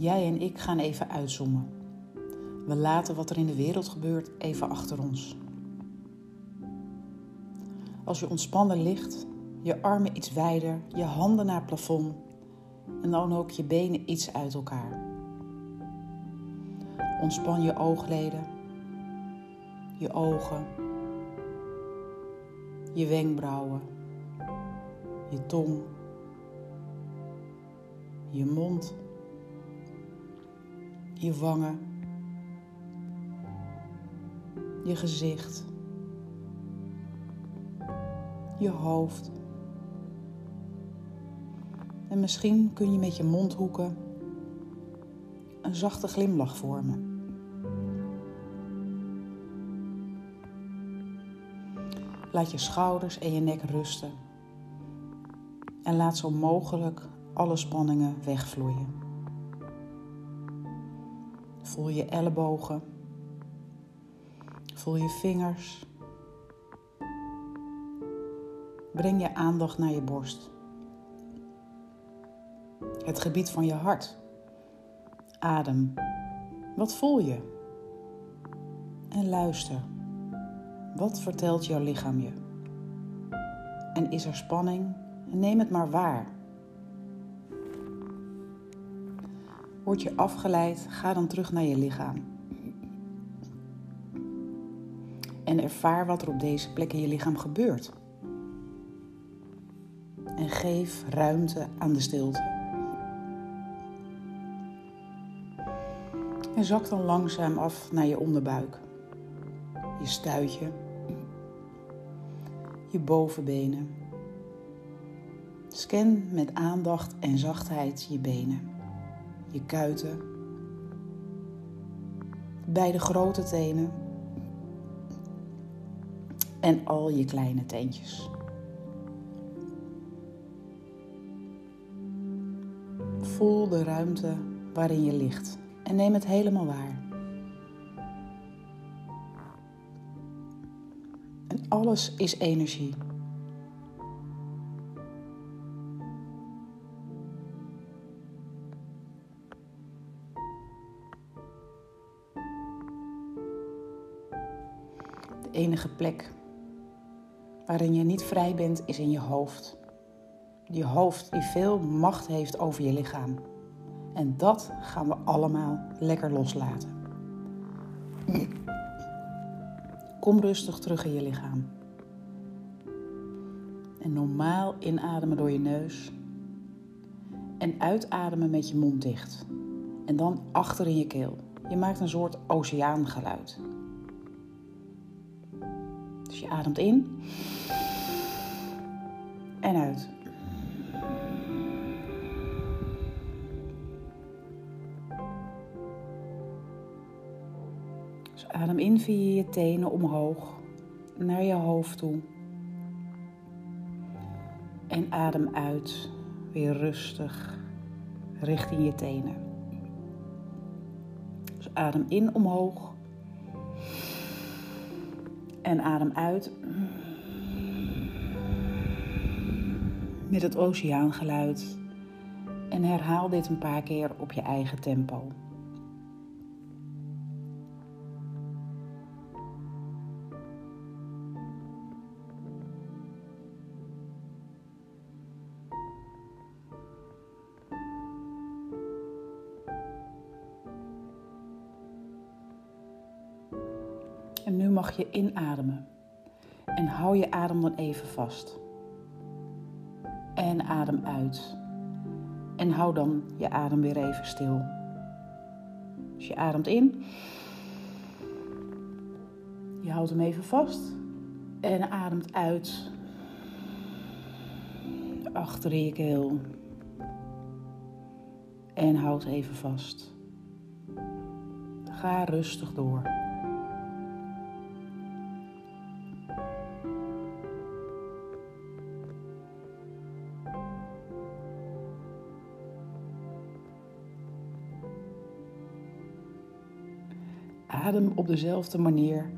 Jij en ik gaan even uitzoomen. We laten wat er in de wereld gebeurt even achter ons. Als je ontspannen ligt, je armen iets wijder, je handen naar plafond en dan ook je benen iets uit elkaar. Ontspan je oogleden, je ogen, je wenkbrauwen, je tong, je mond, je wangen, je gezicht, je hoofd. En misschien kun je met je mondhoeken een zachte glimlach vormen. Laat je schouders en je nek rusten. En laat zo mogelijk alle spanningen wegvloeien. Voel je ellebogen. Voel je vingers. Breng je aandacht naar je borst. Het gebied van je hart. Adem. Wat voel je? En luister. Wat vertelt jouw lichaam je? En is er spanning? Neem het maar waar. Word je afgeleid, ga dan terug naar je lichaam. En ervaar wat er op deze plek in je lichaam gebeurt. En geef ruimte aan de stilte. En zak dan langzaam af naar je onderbuik je stuitje, je bovenbenen. Scan met aandacht en zachtheid je benen, je kuiten, beide grote tenen en al je kleine teentjes. Voel de ruimte waarin je ligt en neem het helemaal waar. Alles is energie. Enige plek waarin je niet vrij bent is in je hoofd. Je hoofd die veel macht heeft over je lichaam. En dat gaan we allemaal lekker loslaten. Kom rustig terug in je lichaam. En normaal inademen door je neus. En uitademen met je mond dicht. En dan achter in je keel. Je maakt een soort oceaangeluid. Dus je ademt in. En uit. Adem in via je tenen omhoog naar je hoofd toe. En adem uit weer rustig richting je tenen. Dus adem in omhoog. En adem uit. Met het oceaangeluid. En herhaal dit een paar keer op je eigen tempo. En nu mag je inademen. En hou je adem dan even vast. En adem uit. En hou dan je adem weer even stil. Dus je ademt in. Je houdt hem even vast. En ademt uit. Achter je keel. En houd even vast. Ga rustig door. adem op dezelfde manier.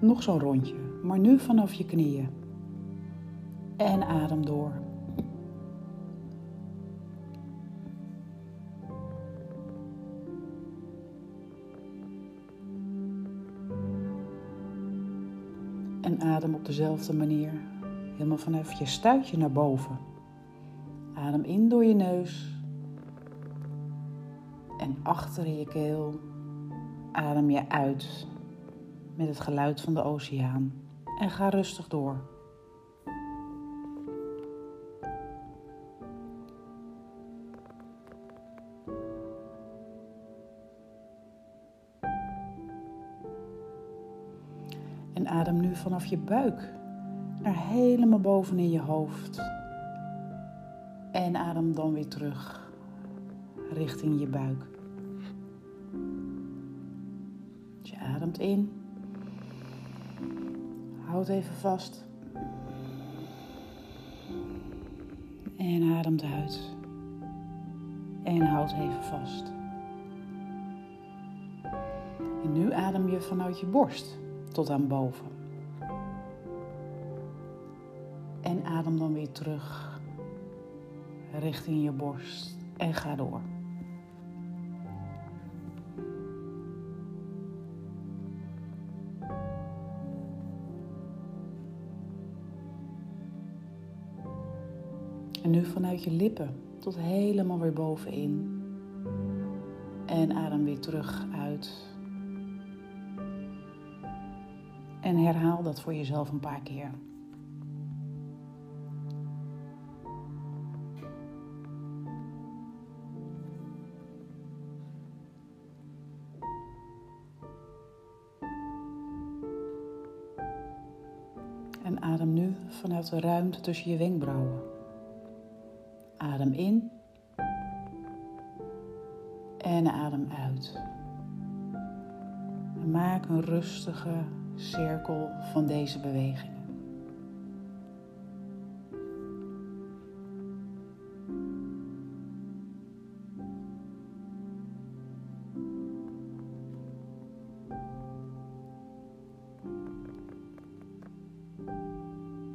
Nog zo'n rondje, maar nu vanaf je knieën. En adem door. En adem op dezelfde manier. Helemaal vanaf je stuitje naar boven. Adem in door je neus en achter in je keel adem je uit met het geluid van de oceaan en ga rustig door. En adem nu vanaf je buik naar helemaal boven in je hoofd. En adem dan weer terug richting je buik. In. Houd even vast. En ademt uit. En houd even vast. En nu adem je vanuit je borst tot aan boven. En adem dan weer terug richting je borst en ga door. Nu vanuit je lippen tot helemaal weer bovenin. En adem weer terug uit. En herhaal dat voor jezelf een paar keer. En adem nu vanuit de ruimte tussen je wenkbrauwen. Adem in en adem uit. Maak een rustige cirkel van deze bewegingen.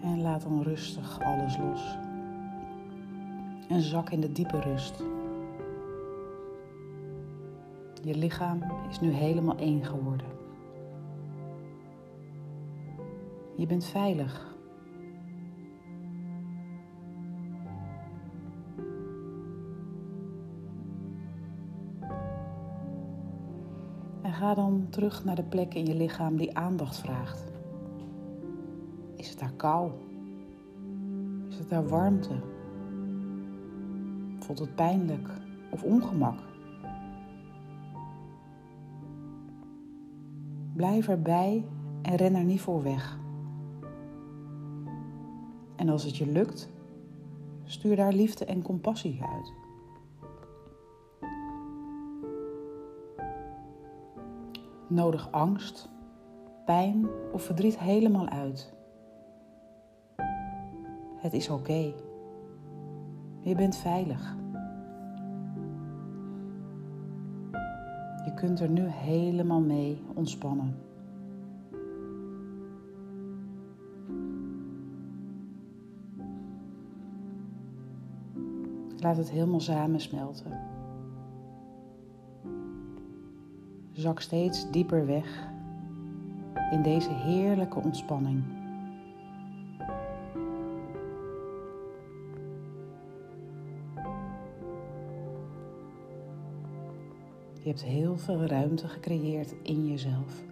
En laat dan rustig alles los. En zak in de diepe rust. Je lichaam is nu helemaal één geworden. Je bent veilig. En ga dan terug naar de plek in je lichaam die aandacht vraagt. Is het daar kou? Is het daar warmte? Voelt het pijnlijk of ongemak? Blijf erbij en ren er niet voor weg. En als het je lukt, stuur daar liefde en compassie uit. Nodig angst, pijn of verdriet helemaal uit. Het is oké. Je bent veilig. Je kunt er nu helemaal mee ontspannen. Laat het helemaal samensmelten. Zak steeds dieper weg in deze heerlijke ontspanning. Heel veel ruimte gecreëerd in jezelf.